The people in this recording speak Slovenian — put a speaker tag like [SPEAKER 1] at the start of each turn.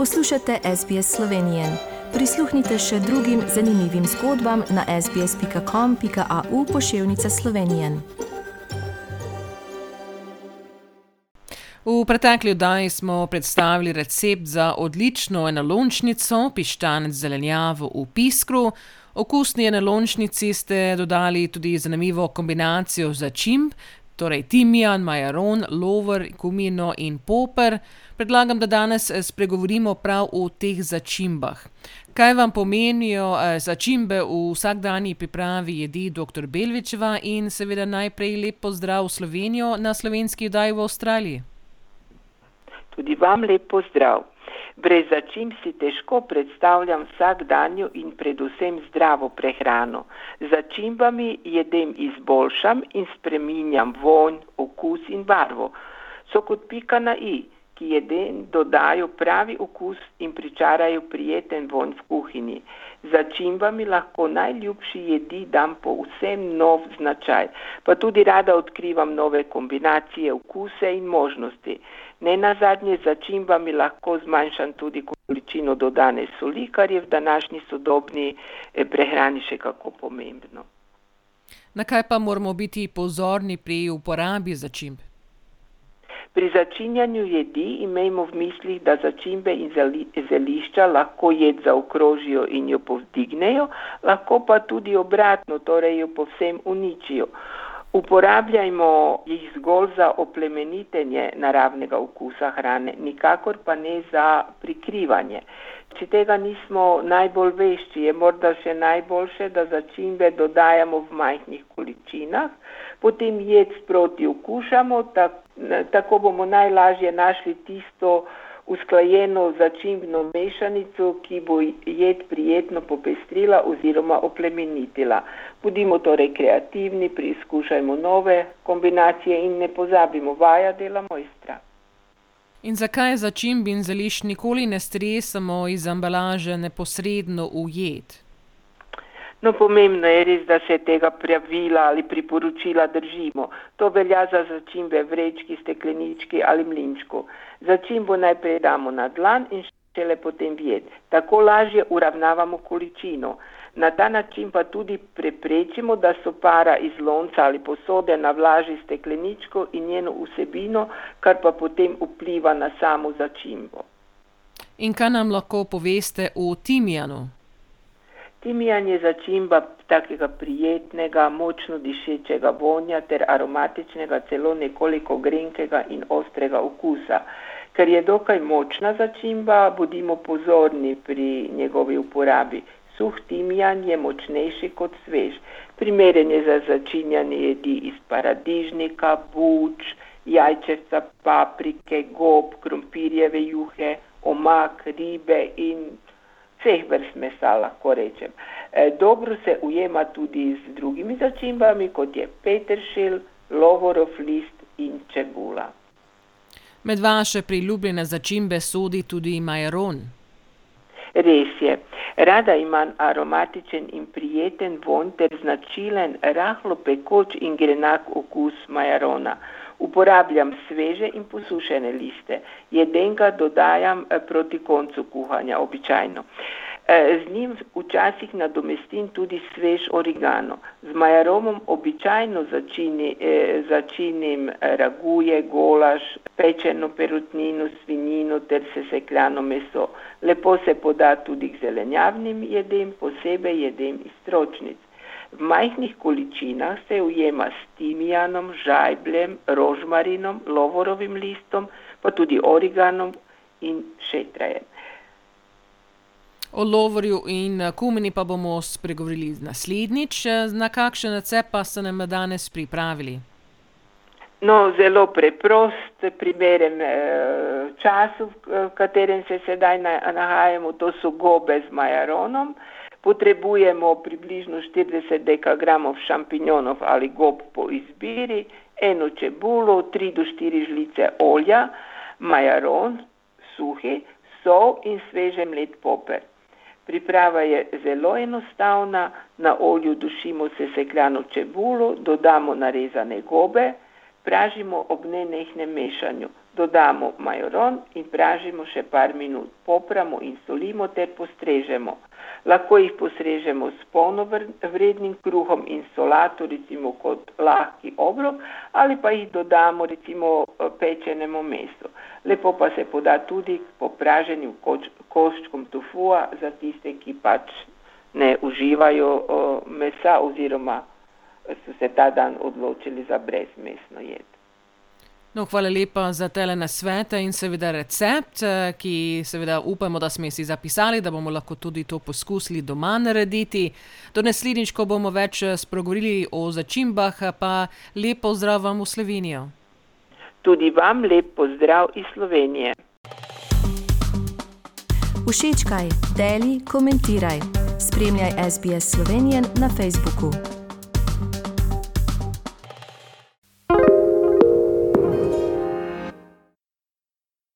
[SPEAKER 1] Poslušate SBS Slovenije. Prisluhnite še drugim zanimivim zgodbam na sbsp.com.au pošiljka Slovenije. V pretekli oddaji smo predstavili recept za odlično enolončnico, piščanec zelenjavo v piskru. Okusni enolončnici ste dodali tudi zanimivo kombinacijo začimb, torej timijan, majaron, lover, kumino in poper. Predlagam, da danes spregovorimo prav o teh začimbah. Kaj vam pomenijo začimbe v vsakdanji pripravi jedi doktor Belvičeva in seveda najprej lep pozdrav v Slovenijo na slovenski oddaji v Avstraliji.
[SPEAKER 2] Tudi vam lep pozdrav. Brez začimb si težko predstavljam vsakdanjo in predvsem zdravo prehrano. Začimbami jedem izboljšam in spreminjam vonj, okus in barvo. So kot pika na i, ki jedem dodajo pravi okus in pričarajo prijeten vonj v kuhinji. Začimbami lahko najljubši jedi dam povsem nov značaj, pa tudi rada odkrivam nove kombinacije, okuse in možnosti. Nenazadnje z začimbami lahko zmanjšam tudi količino dodane soli, kar je v današnji sodobni prehrani še kako pomembno.
[SPEAKER 1] Na kaj pa moramo biti pozorni pri uporabi začimb?
[SPEAKER 2] Pri začinjenju jedi imejmo v mislih, da začimbe in zelišča lahko jed zaokrožijo in jo povzdignejo, lahko pa tudi obratno, torej jo povsem uničijo. Uporabljajmo jih zgolj za oplemenitenje naravnega okusa hrane, nikakor pa ne za prikrivanje. Če tega nismo najbolj vešči, je morda še najboljše, da začimbe dodajamo v majhnih količinah, potem jed sproti okušamo, tako bomo najlažje našli tisto usklajeno začimbno mešanico, ki bo jed prijetno popestrila oziroma oplemenitila. Bodimo torej kreativni, preizkušajmo nove kombinacije in ne pozabimo, vaja dela mojstra.
[SPEAKER 1] In zakaj začimb in zelišč nikoli ne stresamo iz embalaže neposredno v jed?
[SPEAKER 2] No, pomembno je res, da se tega pravila ali priporočila držimo. To velja za začimbe vrečki, steklenički ali mlinčku. Začimbo najprej damo na dlan in šele potem v jed. Tako lažje uravnavamo količino. Na ta način pa tudi preprečimo, da sopara iz lonca ali posode navlaži stekleničko in njeno vsebino, kar pa potem vpliva na samo začimbo.
[SPEAKER 1] In kaj nam lahko poveste o timijanu?
[SPEAKER 2] Timijan je začimba takega prijetnega, močno dišečega vonja ter aromatičnega, celo nekoliko grenkega in ostrega okusa. Ker je dokaj močna začimba, bodimo pozorni pri njegovi uporabi. Suh timijan je močnejši kot svež. Primeren je za začinjanje jedi iz paradižnika, buč, jajčevca, paprike, gob, krompirjeve juhe, omak, ribe in vseh vrst mesa, lahko rečem. Dobro se ujema tudi z drugimi začimbami, kot je peteršilj, lovorov list in čebula.
[SPEAKER 1] Med vaše priljubljene začimbe sodi tudi majaron.
[SPEAKER 2] Res je. Rada imam aromatičen in prijeten vonj ter značilen rahlo pekoč in grenak okus majarona. Uporabljam sveže in posušene liste. Jedem ga dodajam proti koncu kuhanja običajno. Z njim včasih nadomestim tudi svež origano. Z majaronom običajno začinim raguje, golaž, pečeno perutnino, svinjino ter sesekljano meso. Lepo se poda tudi k zelenjavnim jedem, posebej jedem iz stročnic. V majhnih količinah se ujema s timijanom, žajbljem, rožmarinom, lovorovim listom, pa tudi origanom in šetrajem.
[SPEAKER 1] O lovorju in kumini pa bomo spregovorili naslednjič. Na kakšen recept pa ste nam danes pripravili?
[SPEAKER 2] No, zelo preprost, primeren času, v katerem se sedaj nahajamo, to so gobe z majaronom. Potrebujemo približno štirideset dekagramov šampinjonov ali gob po izbiri, eno čebulo, tri do štiri žlice olja, majaron, suhi, sol in sveže mlet poper. Priprava je zelo enostavna, na olju dušimo sesekljano čebulo, dodamo narezane gobe, Pražimo ob nenehnem mešanju. Dodamo majoron in pražimo še par minut. Popramo in solimo ter postrežemo. Lahko jih postrežemo s polnovrednim kruhom in solato, recimo kot lahki obrok, ali pa jih dodamo recimo pečenemu mesu. Lepo pa se poda tudi po praženju koč, koščkom tofuja za tiste, ki pač ne uživajo uh, mesa oziroma so se ta dan odločili za brezmesno jed.
[SPEAKER 1] No, hvala lepa za tele nasvete in seveda recept, eh, ki seveda upamo, da smo si zapisali, da bomo lahko tudi to poskusili doma narediti. Do naslednjič, ko bomo več eh, spregovorili o začimbah, pa lepo zdrav vam v Slovenijo.
[SPEAKER 2] Tudi vam lep pozdrav iz Slovenije.
[SPEAKER 3] Všečkaj, deli, komentiraj. Spremljaj SBS Slovenijo na Facebooku.